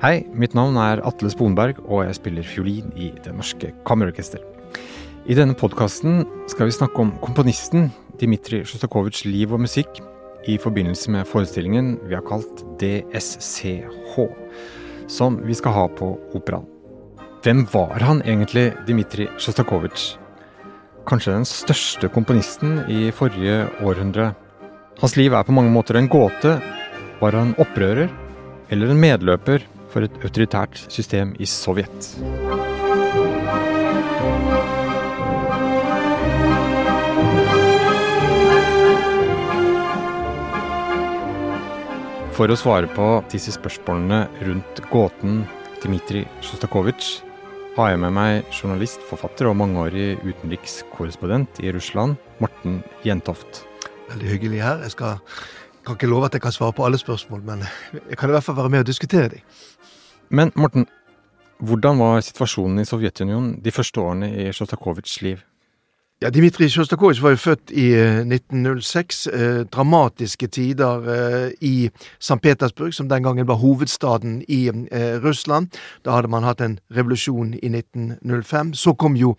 Hei, mitt navn er Atle Sponberg, og jeg spiller fiolin i Det Norske Kammerorkester. I denne podkasten skal vi snakke om komponisten Dmitrij Sjostakovitsjs liv og musikk i forbindelse med forestillingen vi har kalt DSCH, som vi skal ha på Operaen. Hvem var han egentlig, Dmitrij Sjostakovitsj? Kanskje den største komponisten i forrige århundre. Hans liv er på mange måter en gåte. Var han opprører eller en medløper for et autoritært system i Sovjet. For å svare på disse spørsmålene rundt gåten Dmitrij Sjostakovitsj har jeg med meg journalist, forfatter og mangeårig utenrikskorrespondent i Russland, Morten Jentoft. Veldig hyggelig her. Jeg skal, kan ikke love at jeg kan svare på alle spørsmål, men jeg kan i hvert fall være med og diskutere dem. Men Morten, hvordan var situasjonen i Sovjetunionen de første årene i Sjostakovitsjs liv? Ja, Dmitrij Sjostakovitsj var jo født i 1906. Eh, eh, dramatiske tider eh, i St. Petersburg, som den gangen var hovedstaden i eh, Russland. Da hadde man hatt en revolusjon i 1905. Så kom jo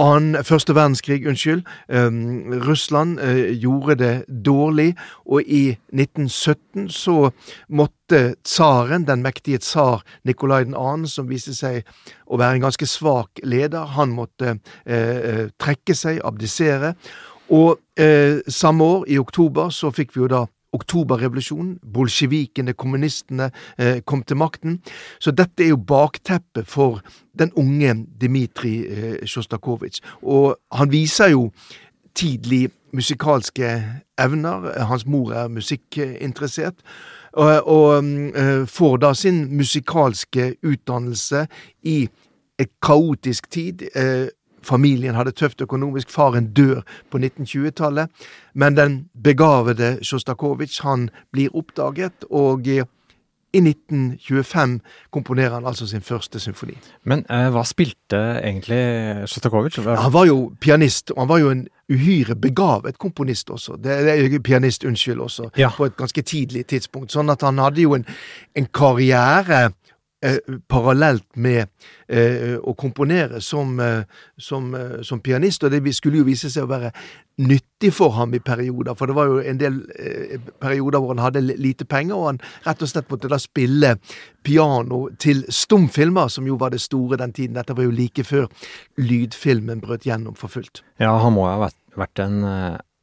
annen, første verdenskrig, unnskyld. Um, Russland uh, gjorde det dårlig, og i 1917 så måtte tsaren, den mektige tsar Nikolai 2., som viste seg å være en ganske svak leder, han måtte uh, trekke seg, abdisere. Og uh, samme år, i oktober, så fikk vi jo da oktoberrevolusjonen, bolsjevikene, kommunistene, eh, kom til makten. Så dette er jo bakteppet for den unge Dmitrij eh, Sjostakovitsj. Og han viser jo tidlig musikalske evner. Hans mor er musikkinteressert. Og, og eh, får da sin musikalske utdannelse i et kaotisk tid. Uh, Familien hadde tøft økonomisk. Faren dør på 1920-tallet. Men den begavede Sjostakovitsj, han blir oppdaget, og i 1925 komponerer han altså sin første symfoni. Men eh, hva spilte egentlig Sjostakovitsj? Han var jo pianist, og han var jo en uhyre begavet komponist også. Det, det pianist, unnskyld, også, ja. på et ganske tidlig tidspunkt. Sånn at han hadde jo en, en karriere Eh, parallelt med eh, å komponere som, eh, som, eh, som, pianist, og det skulle jo vise seg å være nyttig for ham i perioder. For det var jo en del perioder hvor han hadde lite penger, og han rett og slett måtte da spille piano til stumfilmer, som jo var det store den tiden. Dette var jo like før lydfilmen brøt gjennom for fullt. Ja, han må ha vært, vært en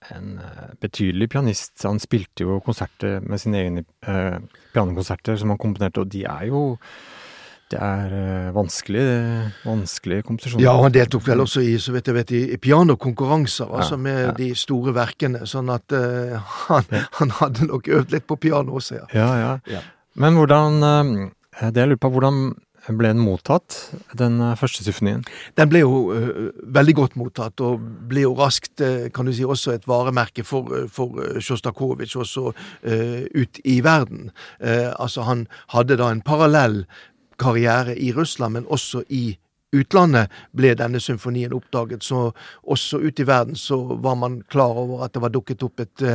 en eh, betydelig pianist. Han spilte jo konserter med sine egne eh, pianokonserter som han komponerte, og de er jo det er uh, vanskelig, vanskelige komposisjon. Ja, han deltok vel også i så vidt jeg vet, i pianokonkurranser altså ja, med ja. de store verkene. Sånn at uh, han, han, hadde nok øvd litt på piano også, ja. ja, ja. Men hvordan uh, Det jeg lurer på, hvordan ble den mottatt, den eh, første symfonien? Den ble jo uh, veldig godt mottatt, og ble jo raskt uh, kan du si, også et varemerke for, for Sjostakovitsj også uh, ut i verden. altså Han hadde da en parallell karriere i Russland, men også i utlandet ble denne symfonien oppdaget. Så også ute i verden så var man klar over at det var dukket opp et,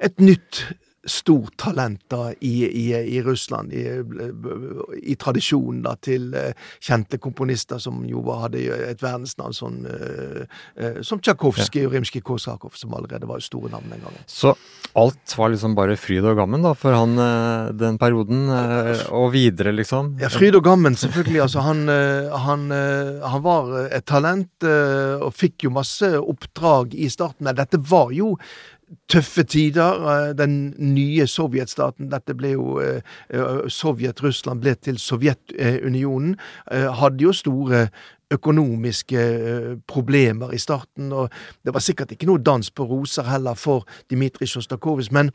et nytt stort talent da i, i, i Russland, i, i, tradisjonen da til uh, kjente komponister som jo hadde et verdensnavn sånn, uh, uh, som Tsjajkovskij ja. og Rimskij-Korsakov, som allerede var store navn den gangen. Så alt var liksom bare fryd og gammen da, for han den perioden, og videre, liksom? Ja, fryd og gammen, selvfølgelig. altså Han, han, han var et talent og fikk jo masse oppdrag i starten, men dette var jo tøffe tider. Eh, den nye sovjetstaten, dette ble jo eh, eh, Sovjet-Russland ble til Sovjetunionen, hadde jo store økonomiske problemer i starten, og det var sikkert ikke noe dans på roser heller for Dmitrij Sjostakovitsj, men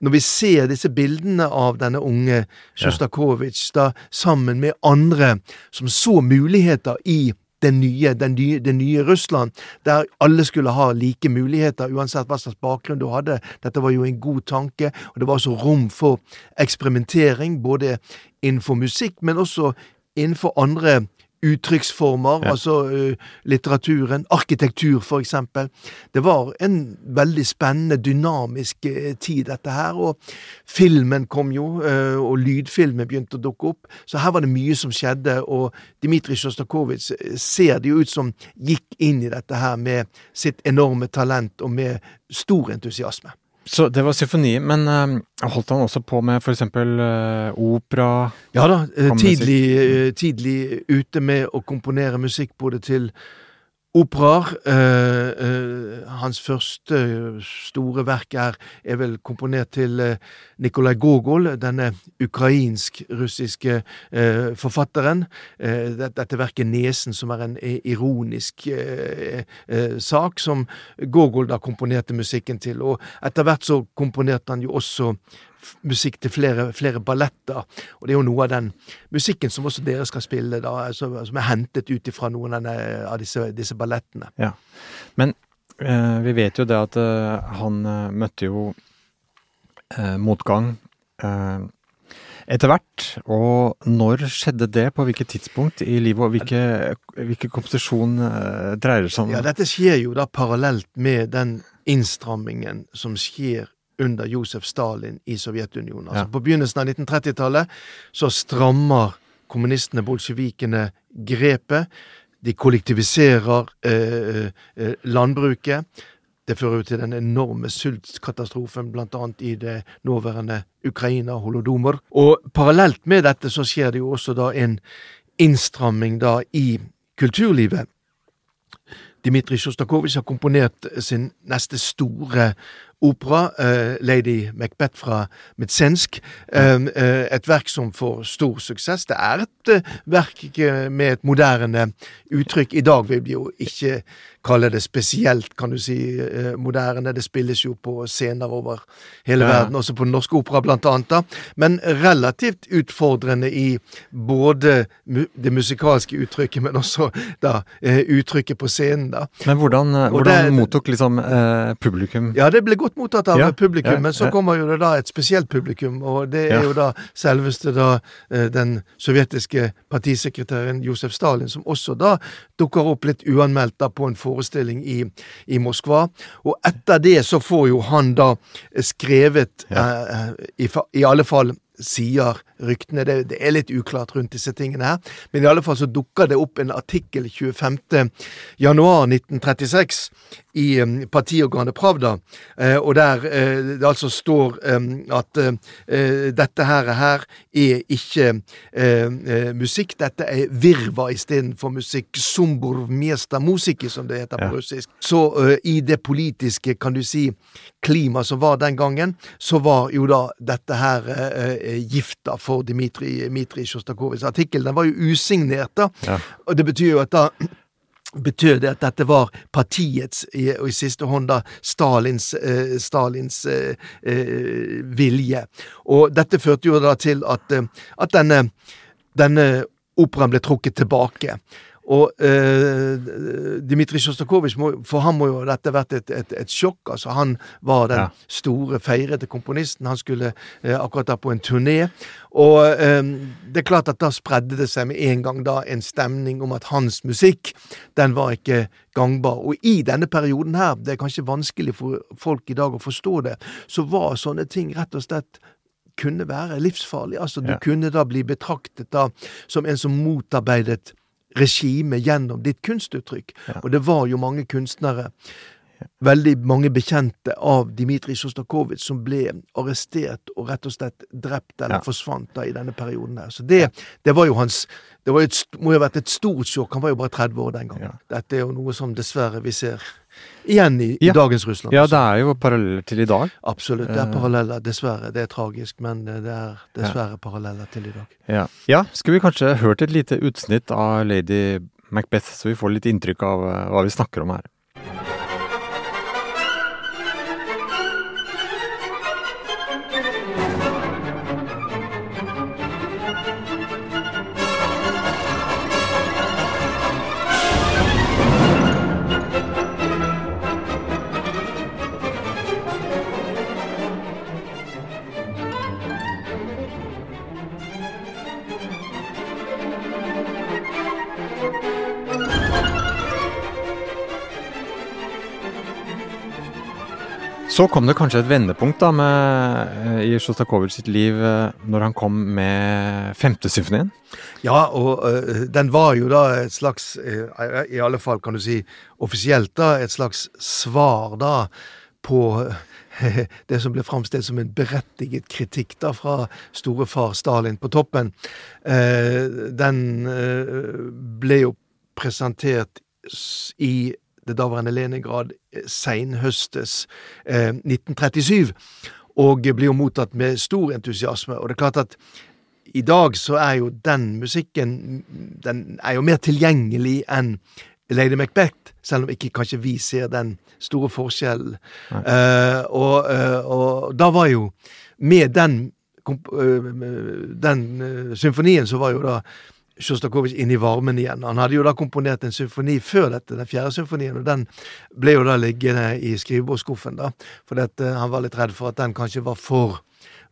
når vi ser disse bildene av denne unge Sjostakovitsj sammen med andre som så muligheter i den nye, den nye, det nye Russland, der alle skulle ha like muligheter, uansett hva slags bakgrunn du hadde. Dette var jo en god tanke, og det var også rom for eksperimentering, både innenfor musikk, men også innenfor andre uttrykksformer, Ja. altså uh, litteraturen, arkitektur eksempel. Det var en veldig spennende, dynamisk uh, tid, dette her. Og filmen kom jo, uh, og lydfilmen begynte å dukke opp. Så her var det mye som skjedde, og Dmitrij Sjostakovitsj ser det jo ut som gikk inn i dette her med sitt enorme talent og med stor entusiasme. Så det var symfoni, men eh, holdt han også på med f.eks. Uh, opera? Ja da, eh, tidlig, eh, tidlig ute med å komponere musikk både til operaer. Eh, eh, hans første store verk er, er vel komponert til eh, Nikolai Gogol, denne ukrainsk-russiske eh, forfatteren. Eh, dette verket 'Nesen', som er en ironisk eh, eh, sak, som Gogol da komponerte musikken til. Og etter hvert så komponerte han jo også musikk til flere, flere balletter. Og det er jo noe av den musikken som også dere skal spille, da, altså, som er hentet ut ifra noen av, disse, disse ballettene. Men eh, vi vet jo det at eh, han eh, møtte jo eh, motgang eh, etter hvert. Og når skjedde det? På hvilket tidspunkt i livet? Og hvilke, hvilken komposisjon eh, dreier det seg om? Ja, dette skjer jo da parallelt med den innstrammingen som skjer under Josef Stalin i Sovjetunionen. Altså Ja. På begynnelsen av 1930-tallet så strammer kommunistene, bolsjevikene, grepet. De kollektiviserer eh, eh, landbruket. Det fører jo til den enorme sultkatastrofen, annet i det nåværende Ukraina, holodomor. Og parallelt med dette så skjer det jo også da en innstramming da i kulturlivet. Dmitrij Sjostakovitsj har komponert sin neste store opera, uh, Lady Macbeth fra Mitsensk. Eh, uh, et verk som får stor suksess. Det er et eh, verk eh, med et moderne uttrykk. I dag vil vi jo ikke kalle det spesielt, kan du si, eh, moderne. Det spilles jo på scener over hele Ja. verden, også på Den Norske Opera blant annet. da. Men relativt utfordrende i både det musikalske uttrykket, men også da eh, uttrykket på scenen. da. Men hvordan, eh, hvordan det- mottok liksom eh, publikum Ja, det ble godt mottatt av Ja, publikum, ja, men så kommer jo det da et spesielt publikum, og det er jo da selveste da den sovjetiske partisekretæren Josef Stalin, som også da dukker opp litt uanmeldt da på en forestilling i, i Moskva. Og etter det så får jo han da skrevet, eh, i, i alle fall sier ryktene, det, det er litt uklart rundt disse tingene her, men i alle fall så dukker det opp en artikkel 25. januar 1936 i um, partiorganet Pravda, eh, og der eh, det altså står um, at eh, dette her, her er ikke musikk, dette er virva istedenfor musikk. Sumburv miesta musiki, som det heter på russisk. Så i det politiske, kan du si, klima som var den gangen, så var jo da dette her gifta for Dmitrij Dmitri Sjostakovitsj. Artikkelen den var jo usignert, da. Ja. Og det betyr jo at da betød det at dette var partiets, og i siste hånd da Stalins, eh, Stalins eh, eh, vilje. Og dette førte jo da til at, eh, at denne, denne operaen ble trukket tilbake. Og eh, Dmitrij Sjostakovitsj, for ham må jo dette vært et, et, et sjokk. altså Han var den Ja. store, feirete komponisten. Han skulle eh, akkurat da på en turné. Og eh, det er klart at da spredde det seg med en gang da en stemning om at hans musikk, den var ikke gangbar. Og i denne perioden her, det er kanskje vanskelig for folk i dag å forstå det, så var sånne ting rett og slett kunne være livsfarlig. Altså, du Ja. kunne da bli betraktet da som en som motarbeidet regimet gjennom ditt kunstuttrykk. Ja. Og det var jo mange kunstnere, veldig mange bekjente av Dmitrij Sjostakovitsj, som ble arrestert og rett og slett drept eller Ja. forsvant da i denne perioden her. Så det, det var jo hans Det var jo et, må jo ha vært et stort sjokk. Han var jo bare 30 år den gangen. Ja. Dette er jo noe som dessverre vi ser igjen i, Ja. i dagens Russland. Ja, det er jo paralleller til i dag. Absolutt. Det er Eh. paralleller. Dessverre. Det er tragisk, men det er dessverre paralleller til i dag. Ja. ja, skulle vi kanskje hørt et lite utsnitt av Lady Macbeth, så vi får litt inntrykk av eh, hva vi snakker om her. Så kom det kanskje et vendepunkt da med, eh, i Sjostakovitsj sitt liv eh, når han kom med femte symfonien. Ja, og uh, den var jo da et slags, uh, i alle fall kan du si offisielt, da, et slags svar da på uh, det som ble framstilt som en berettiget kritikk da fra storefar Stalin på toppen. den ble jo presentert i det daværende Leningrad eh, seinhøstes eh, 1937, og blir jo mottatt med stor entusiasme. Og det er klart at i dag så er jo den musikken den er jo mer tilgjengelig enn Lady Macbeth, selv om ikke kanskje vi ser den store forskjellen. Uh, og, uh, og, da var jo Med den, uh, den symfonien så var jo da Sjostakovitsj inn i varmen igjen. Han hadde jo da komponert en symfoni før dette, den fjerde symfonien, og den ble jo da liggende i skrivebordsskuffen, da, for at han var litt redd for at den kanskje var for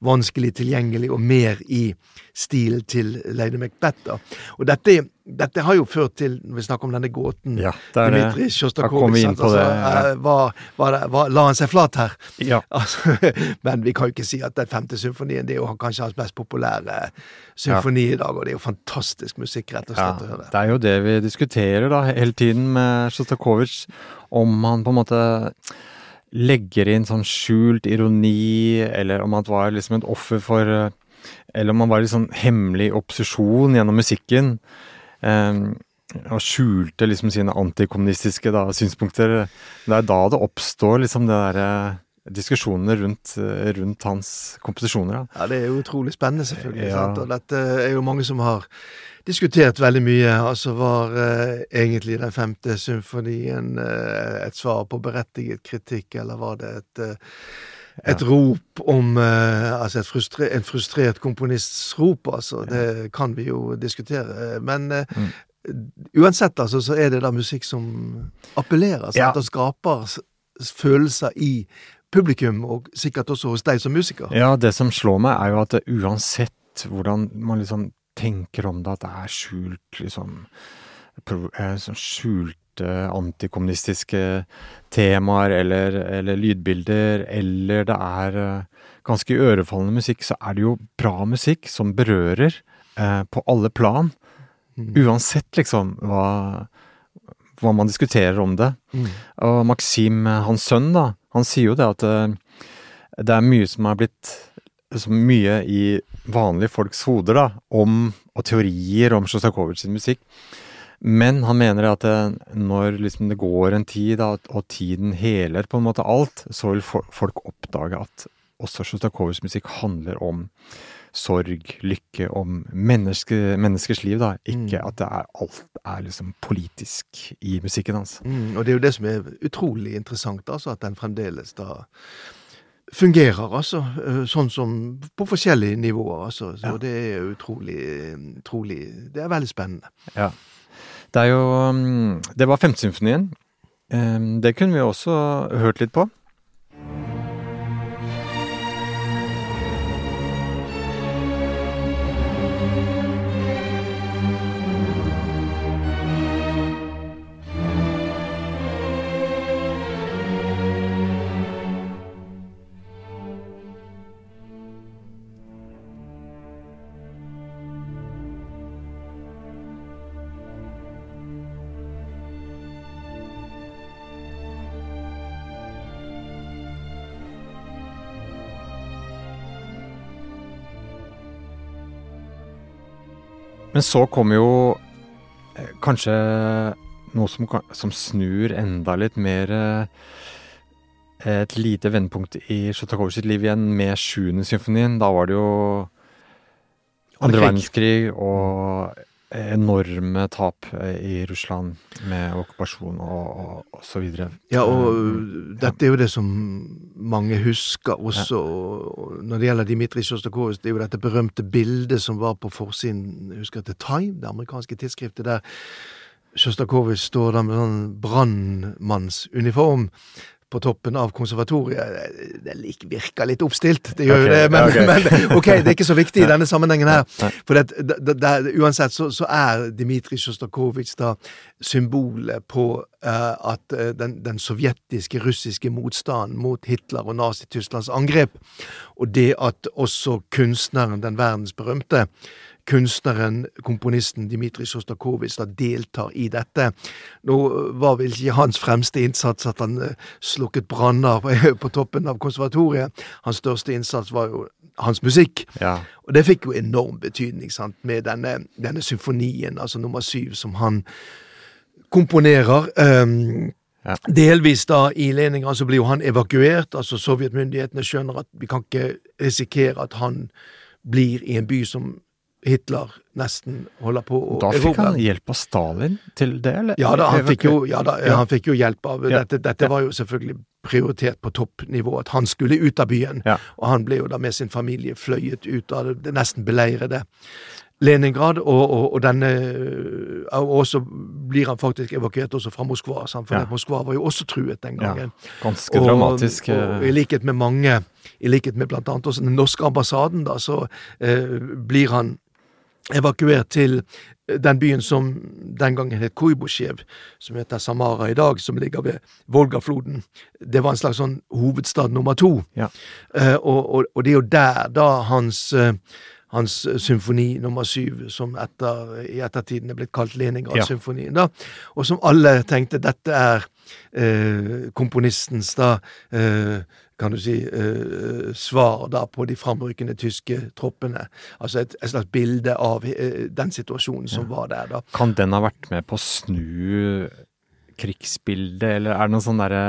vanskelig tilgjengelig og mer i stil til Lady Macbeth. Da. Og dette, dette, har jo ført til, når vi snakker om denne gåten ja, Dmitrij Sjostakovitsj altså, eh, La han seg flat her? Ja. Altså, men vi kan jo ikke si at den femte symfonien det er jo kanskje hans mest populære symfoni ja. i dag, og det er jo fantastisk musikk, rett og slett. Ja, det er jo det vi diskuterer da hele tiden med Sjostakovitsj, om han på en måte legger inn sånn skjult ironi, eller om han var liksom et offer for Eller om han var litt sånn hemmelig opposisjon gjennom musikken. Eh, og skjulte liksom sine antikommunistiske da, synspunkter. Det er da det oppstår liksom det derre diskusjonene rundt, rundt, hans komposisjoner. Da. Ja, det er jo utrolig spennende, selvfølgelig. Ja. Og dette er jo mange som har diskutert veldig mye. Altså var eh, egentlig den femte symfonien eh, et svar på berettiget kritikk, eller var det et, eh, et ja. rop om Altså frustre, en frustrert komponists rop, altså. Det kan vi jo diskutere. Men mm. uansett, altså, så er det da musikk som appellerer, sant, ja. og skaper følelser i publikum, og sikkert også hos deg som musiker. Ja, det som slår meg, er jo at uansett hvordan man liksom tenker om det, at det er skjult liksom eh, sånn skjulte antikommunistiske temaer eller, eller, lydbilder, eller det er eh, ganske ørefallende musikk, så er det jo bra musikk som berører eh, på alle plan. Mm. Uansett liksom hva, hva man diskuterer om det. Mm. Og Maxim, hans sønn, da, han sier jo det at eh, det er mye som er blitt så mye i vanlige folks hoder da, om, og teorier om Sjostakovitsj sin musikk. Men han mener at eh, når liksom det går en tid, da, og tiden heler på en måte alt, så vil folk oppdage at også Sjostakovitsjs musikk handler om sorg, lykke, om menneske, menneskers liv. da, Ikke mm. at det er, alt er liksom politisk i musikken hans. Mm, og det er jo det som er utrolig interessant, altså, at den fremdeles da fungerer, altså. Eh, sånn som på forskjellige nivåer, altså. Så ja. det er utrolig, utrolig Det er veldig spennende. Ja. Det er jo mm, Det var Femtesymfonien. Det kunne vi også hørt litt på. Men så kommer jo eh, kanskje noe som, som, snur enda litt mer eh, Et lite vendepunkt i Sjostakovitsjs liv igjen med sjuende symfonien. Da var det jo andre verdenskrig og enorme tap eh, i Russland med okkupasjon og, og, og, så videre. Ja, og mm, dette er jo det som mange husker også. Ja. Når det gjelder Dmitrij Sjostakovitsj, det er jo dette berømte bildet som var på forsiden jeg husker til Time, det amerikanske tidsskriftet, der Sjostakovitsj står der med sånn brannmannsuniform på toppen av konservatoriet. Det virker litt oppstilt, det gjør jo okay, det, men, ok. men ok, det er ikke så viktig i denne sammenhengen her. For det, det, det, det, uansett så, så er Dmitrij Sjostakovitsj da symbolet på uh, at eh, den, den sovjetiske, russiske motstanden mot Hitler og Nazi-Tysklands angrep, og det at også kunstneren, den verdensberømte kunstneren, komponisten Dmitrij Sostakovitsj, da deltar i dette. Nå var vel ikke hans fremste innsats at han eh, slukket branner på, på toppen av konservatoriet. Hans største innsats var jo hans musikk. Ja. Og det fikk jo enorm betydning sant, med denne, denne symfonien, altså nummer syv, som han komponerer. Um, Ja. Delvis da i Leningrad så blir jo han evakuert. altså Sovjetmyndighetene skjønner at vi kan ikke risikere at han blir i en by som Hitler nesten holder på å Da fikk han hjelp av Stalin til det, eller? Ja da, han fikk jo, ja, da, Ja. han fikk jo hjelp av Ja. Dette, dette var jo selvfølgelig prioritert på toppnivå, at han skulle ut av byen. Og han ble jo da med sin familie fløyet ut av det, nesten beleirede Leningrad, og, og, og denne Og så blir han faktisk evakuert også fra Moskva, sant? for. Moskva var jo også truet den gangen. Ganske dramatisk. Og, og i eh, likhet med mange, i likhet med annet også den norske ambassaden, da, så eh, blir han evakuert til den byen som den gangen het Kuibusjev, som heter Samara i dag, som ligger ved Volgafloden. Det var en slags sånn hovedstad nummer to. Ja. Uh, og, og, og det er jo der da hans eh, hans symfoni nummer syv, som etter, i ettertiden er blitt kalt Leningrad-symfonien, ja. og som alle tenkte dette er eh, komponistens da eh, kan du si, eh, svar da på de framrykkende tyske troppene. Altså et, et slags bilde av eh, den situasjonen som var der, da. Kan den ha vært med på å snu krigsbildet, eller er det noe sånn derre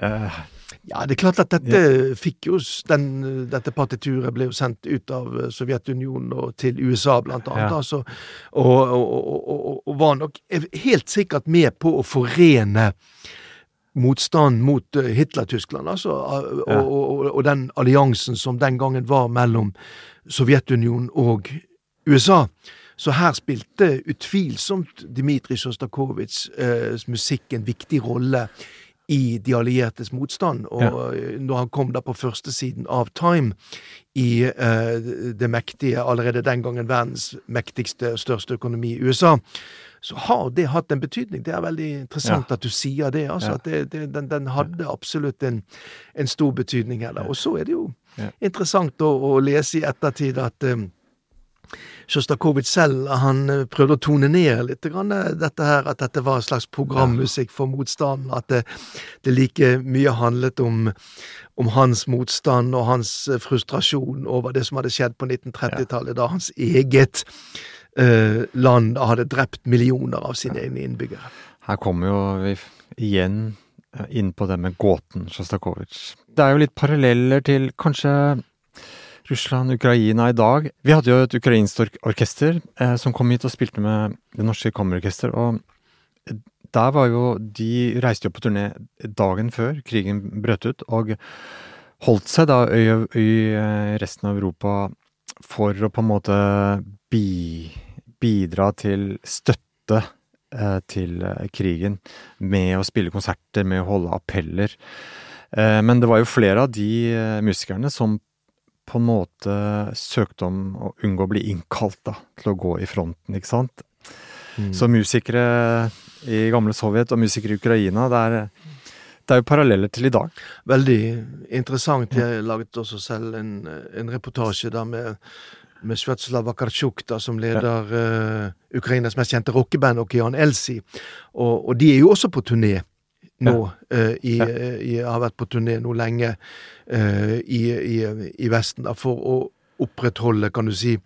Ja, det er klart at dette fikk jo den, Dette partituret ble jo sendt ut av eh, Sovjetunionen og til USA, blant annet. Ja. Altså, og, og, og, og, var nok helt sikkert med på å forene motstand mot eh, Hitler-Tyskland, altså, Ja. og den alliansen som den gangen var mellom Sovjetunionen og USA. Så her spilte utvilsomt Dmitrij Sjostakovitsjs eh, musikk en viktig rolle i de alliertes motstand. Og ja. når han kom da på førstesiden av Time i eh, det mektige, allerede den gangen verdens mektigste største økonomi USA, så har det hatt en betydning. Det er veldig interessant at du sier det. altså Ja. at det, det, den, den hadde absolutt en, en stor betydning her. Og så er det jo Ja. interessant å, å lese i ettertid at um, Sjostakovitsj selv han eh, prøvde å tone ned litt grann, eh, dette her, at dette var en slags programmusikk for motstanden. At det, det like mye handlet om, om hans motstand og hans eh, frustrasjon over det som hadde skjedd på 1930-tallet, da hans eget eh, land hadde drept millioner av sine egne innbyggere. Her kommer jo vi igjen inn på det med gåten Sjostakovitsj. Det er jo litt paralleller til kanskje Russland, Ukraina i dag. Vi hadde jo et ukrainsk ork orkester eh, som kom hit og spilte med Det Norske Kammerorkester, og der var jo De reiste jo på turné dagen før krigen brøt ut, og holdt seg da i, i eh, resten av Europa for å på en måte bi, bidra til støtte eh, til eh, krigen med å spille konserter, med å holde appeller. Eh, men det var jo flere av de eh, musikerne som på en måte søkte om å unngå å bli innkalt da, til å gå i fronten, ikke sant. Så musikere i gamle Sovjet og musikere i Ukraina, det er, det er jo paralleller til i dag. Veldig interessant. Jeg laget også selv en, en reportasje da med, med Svetslav Vakarchuk, da, som leder eh, Ukrainas mest kjente rockeband, Okean Elsi. Og, og de er jo også på turné nå. eh, i, Ja. uh, i, har vært på turné nå lenge i, i, i Vesten da, for å opprettholde, kan du si,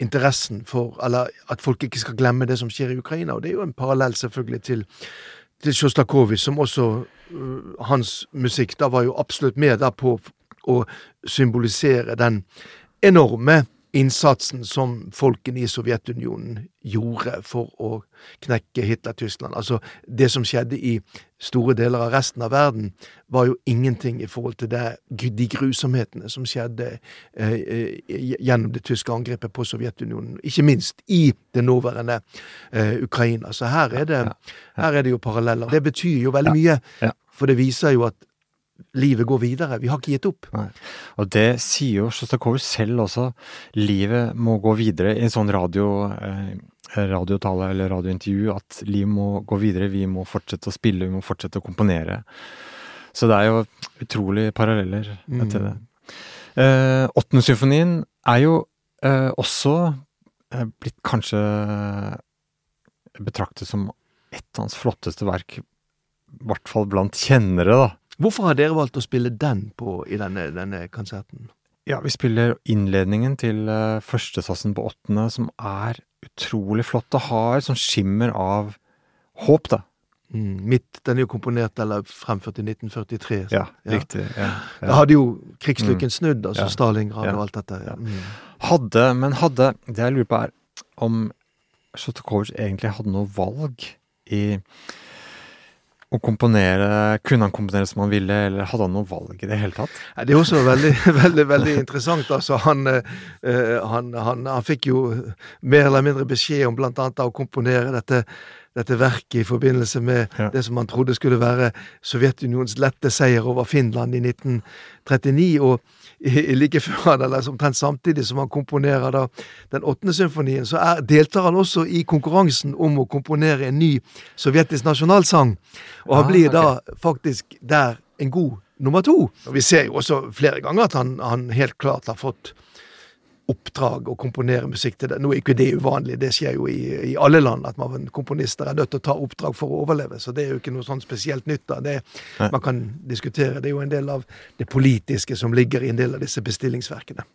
interessen for Eller at folk ikke skal glemme det som skjer i Ukraina. Og det er jo en parallell selvfølgelig til til Sjostakovitsj, som også uh, Hans musikk da var jo absolutt med da på å symbolisere den enorme innsatsen som folkene i Sovjetunionen gjorde for å knekke Hitler-Tyskland. Altså, det som skjedde i store deler av resten av verden, var jo ingenting i forhold til det, de grusomhetene som skjedde eh, eh, gjennom det tyske angrepet på Sovjetunionen. Ikke minst i det nåværende eh, Ukraina. Så her er, det, her er det jo paralleller. Det betyr jo veldig mye, for det viser jo at livet går videre. Vi har ikke gitt opp. Nei. Og det sier jo Sjostakovitsj selv også. Livet må gå videre i en sånn radio, eh, radiotale eller radiointervju. At livet må gå videre. Vi må fortsette å spille, vi må fortsette å komponere. Så det er jo utrolig paralleller Mm. til det. Eh, Åttende symfonien er jo eh, også eh, blitt kanskje betraktet som et av hans flotteste verk, i hvert fall blant kjennere, da. Hvorfor har dere valgt å spille den på i denne, denne konserten? Ja, vi spiller innledningen til uh, førstesatsen på åttende, som er utrolig flott. Det har sånn skimmer av håp, da. Mm. Midt, den er jo komponert eller fremført i 1943. så- Ja, riktig. Ja, Da hadde jo krigslykken snudd, altså Ja. Stalingrad Ja. og alt dette. Ja. Mm. Hadde, men hadde Det jeg lurer på, er om Sjostakovitsj egentlig hadde noe valg i å komponere Kunne han komponere som han ville, eller hadde han noe valg i det hele tatt? Det er også veldig, veldig veldig interessant. altså Han, eh, eh, han, han, han fikk jo mer eller mindre beskjed om annet å komponere dette, dette verket i forbindelse med Ja. det som han trodde skulle være Sovjetunionens lette seier over Finland i 1939. Og like før eller omtrent samtidig som han komponerer da den åttende symfonien, så er, deltar han også i konkurransen om å komponere en ny sovjetisk nasjonalsang. Og han Ah, blir da da faktisk der en god nummer to. Og vi ser jo også flere ganger at han, han helt klart har fått oppdrag å komponere musikk til det. Nå er ikke det uvanlig, det skjer jo i, i alle land at man komponister er nødt til å ta oppdrag for å overleve. Så det er jo ikke noe sånn spesielt nytt da. Det man kan diskutere. Det er jo en del av det politiske som ligger i en del av disse bestillingsverkene.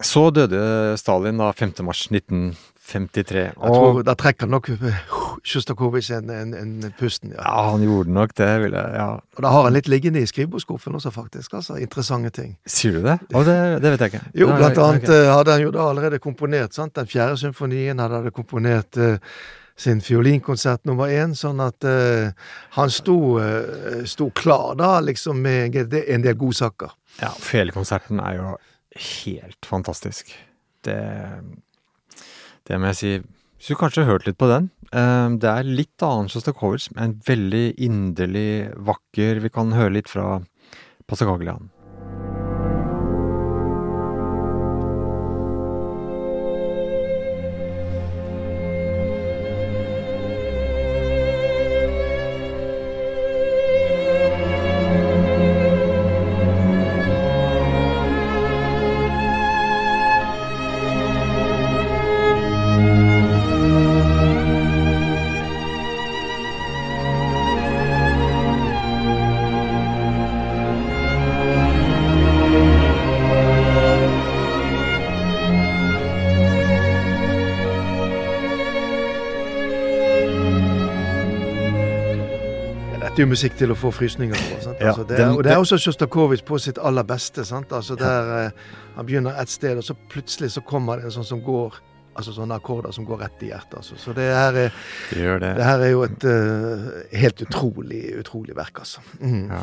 Så døde Stalin da 5. mars 1953. Jeg tror Og Da trekker nok Sjostakovitsj en, en, en pusten. ja. ja, han gjorde nok det, vil jeg Ja, Og da har han litt liggende i skrivebordsskuffen også, faktisk. altså Interessante ting. sier du det? Oh, det, det vet jeg ikke. Jo, blant jeg- annet eh, hadde han jo da allerede komponert sant? den fjerde symfonien. Han hadde komponert uh, sin fiolinkonsert nummer én, sånn at uh, han sto, uh, sto klar da, liksom med en del- en del godsaker. Ja, Felekonserten er jo helt fantastisk. Det, det må jeg si. Hvis du kanskje har hørt litt på den. eh, Det er litt annen Sjostakovitsj, men veldig inderlig vakker. Vi kan høre litt fra Passacagliaen. Jo musikk til å få frysninger på. Sant? Ja, Altså, det er, den- og det er også Sjostakovitsj på sitt aller beste. Sant? Altså, der ja. Han begynner et sted, og så plutselig så kommer det en sånn som går Altså sånne akkorder som går rett i hjertet. Altså. Så det her, er, Det det. det her er jo et uh, helt utrolig, utrolig verk, altså. Mm. Ja.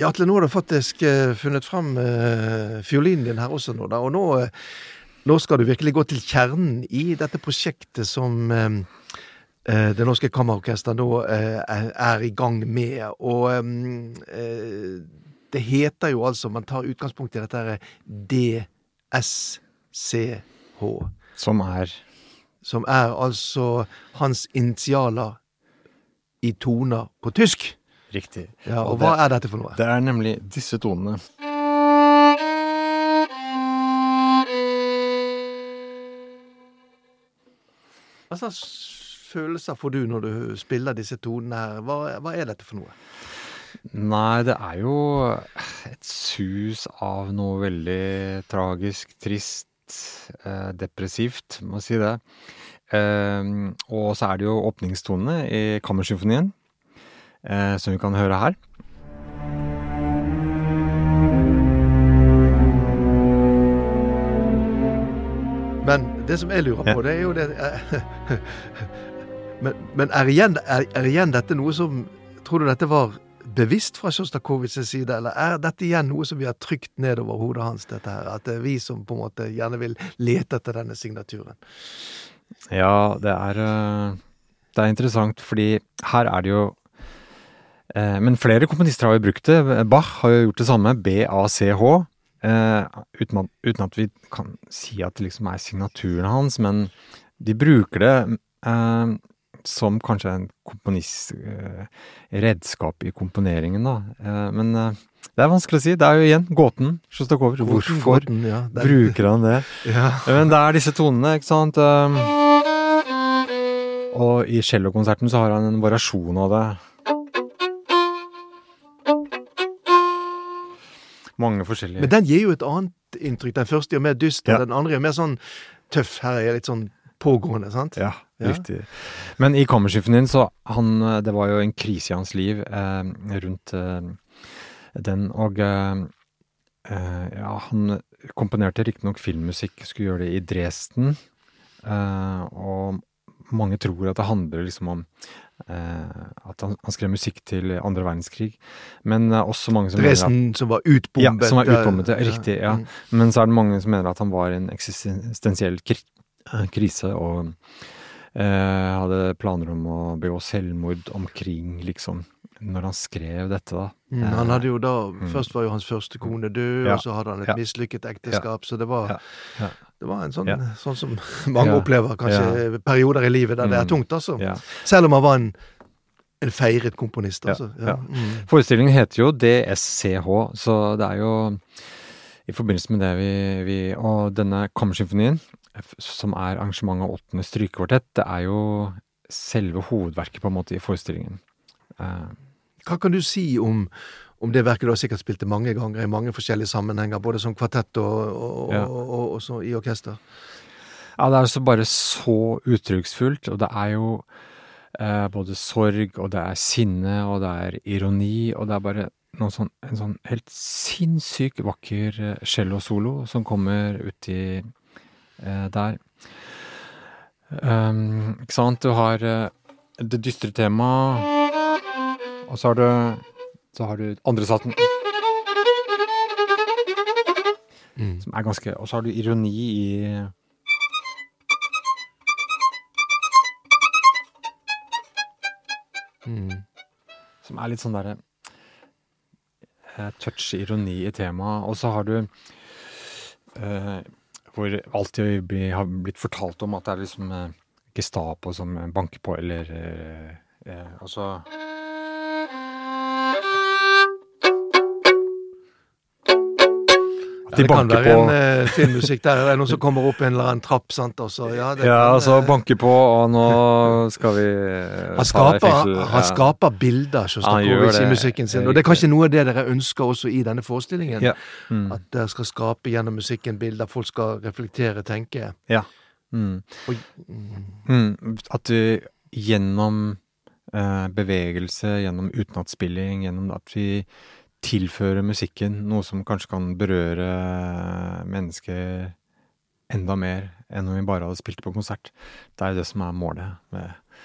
Ja, Atle, nå har du faktisk uh, funnet fram uh, fiolinen din her også nå, da. Og nå, eh, nå skal du virkelig gå til kjernen i dette prosjektet som eh, eh, Det Norske Kammerorkester nå eh, er, i gang med. Og eh, eh, det heter jo altså Man tar utgangspunkt i dette her DSCH. Som er Som er altså hans initialer i toner på tysk. riktig. Ja, Og og hva er dette for noe? Det er nemlig disse tonene. Hva slags følelser får du når du spiller disse tonene her? Hva, hva er dette for noe? Nei, det er jo et sus av noe veldig tragisk, trist, eh, depressivt, må si det. Eh, og så er det jo åpningstonene i Kammersymfonien, eh, som vi kan høre her. Men det som jeg lurer på, det er jo det Men, men er, igjen, er, er igjen dette noe som Tror du dette var bevisst fra Sjostakovitsjs side, eller er dette igjen noe som vi har trykt nedover hodet hans, dette her? At det er vi som på en måte gjerne vil lete etter denne signaturen? Ja, det er, eh, det er interessant, fordi her er det jo Eh, men flere komponister har jo brukt det. Bach har jo gjort det samme. B-A-C-H. Eh, uten, uten, at, vi kan si at det liksom er signaturen hans, men de bruker det som kanskje en komponist eh, redskap i komponeringen, da. Eh, men eh, det er vanskelig å si. Det er jo igjen gåten. Sjostakovitsj. Hvorfor gåten, ja, bruker han det? Ja. Men det er disse tonene, ikke sant. Og i cellokonserten så har han en variasjon av det. Mange forskjellige Men den gir jo et annet inntrykk. Den første er mer dyster, Ja. den andre er mer sånn tøff. Her er litt sånn pågående, sant? Ja, Ja. riktig. Men i Kammersymfonien, så han Det var jo en krise i hans liv eh, rundt eh, den, og eh, eh, ja, han komponerte riktignok filmmusikk, skulle gjøre det i Dresden, eh, og mange tror at det handler liksom om eh, at han, han skrev musikk til andre verdenskrig, men eh, også mange som mener at Dresden som var utbombet. Ja, som var utbombet, ja, riktig, ja. Mm. Men så er det mange som mener at han var i en eksistensiell eh, krise og eh, hadde planer om å begå selvmord omkring, liksom, når han skrev dette, da. Mm, han hadde jo da, Mm. Først var jo hans første kone død, Ja, og så hadde han et ja. mislykket ekteskap. Så det var, Ja, ja. det var en sånn, Ja. sånn som mange Ja, opplever, kanskje perioder i livet der det er Mm. tungt, altså. Ja. Selv om han var en, en feiret komponist, Ja, altså. ja. Mm. Forestillingen heter jo DSCH, så det er jo i forbindelse med det vi, vi Og denne kammersymfonien, som er arrangementet av åttende strykekvartett, det er jo selve hovedverket, på en måte, i forestillingen. Eh, Hva kan du si om, om det verket du har sikkert spilt mange ganger i mange forskjellige sammenhenger, både som kvartett og, og, Ja. og, og, i orkester? Ja, det er altså bare så uttrykksfullt, og det er jo eh, både sorg, og det er sinne, og det er ironi, og det er bare sånn, en sånn helt sinnssykt vakker cellosolo cello-solo som kommer ut eh, der. Um, ikke sant? Du har eh, det dystre temaet, og så har du så har du andre satsen, Mm. som er ganske Og så har du ironi i Mm. Som er litt sånn derre eh, touch ironi i temaet. Og så har du eh, Hvor alt det har blitt fortalt om at det er liksom eh, Gestapo som banker på, eller eh, eh, Og så ja, det kan være på en eh, filmmusikk der. Det er noen som kommer opp en eller annen trapp, sant. også. ja, det Ja, kan, og så eh, på, og nå skal vi eh, han skaper, han Ja. skaper bilder, Sjostakovitsj, i musikken sin. Og det er kanskje noe av det dere ønsker også i denne forestillingen. Ja. Mm. At dere skal skape gjennom musikken bilder folk skal reflektere, tenke. Mm. Og, mm, Mm, at du gjennom eh, bevegelse, gjennom utenatspilling, gjennom at vi tilfører musikken noe som kanskje kan berøre mennesker enda mer enn om vi bare hadde spilt på konsert. Det er jo det som er målet med,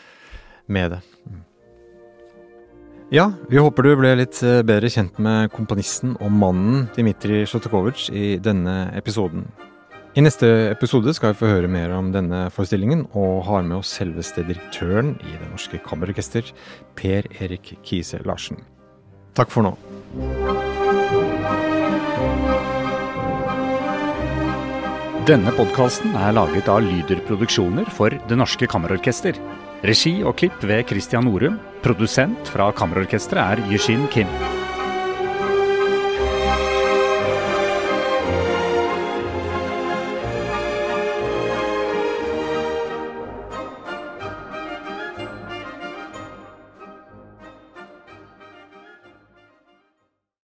med det. Mm. Ja, vi håper du ble litt eh, bedre kjent med komponisten og mannen Dmitrij Sjostakovitsj i denne episoden. I neste episode skal vi få høre mer om denne forestillingen, og har med oss selveste direktøren i Det Norske Kammerorkester, Per Erik Kise Larsen. Takk for nå. Denne podkasten er laget av Lyder Produksjoner for Det Norske Kammerorkester. Regi og klipp ved Christian Norum. Produsent fra Kammerorkesteret er Yushin Kim.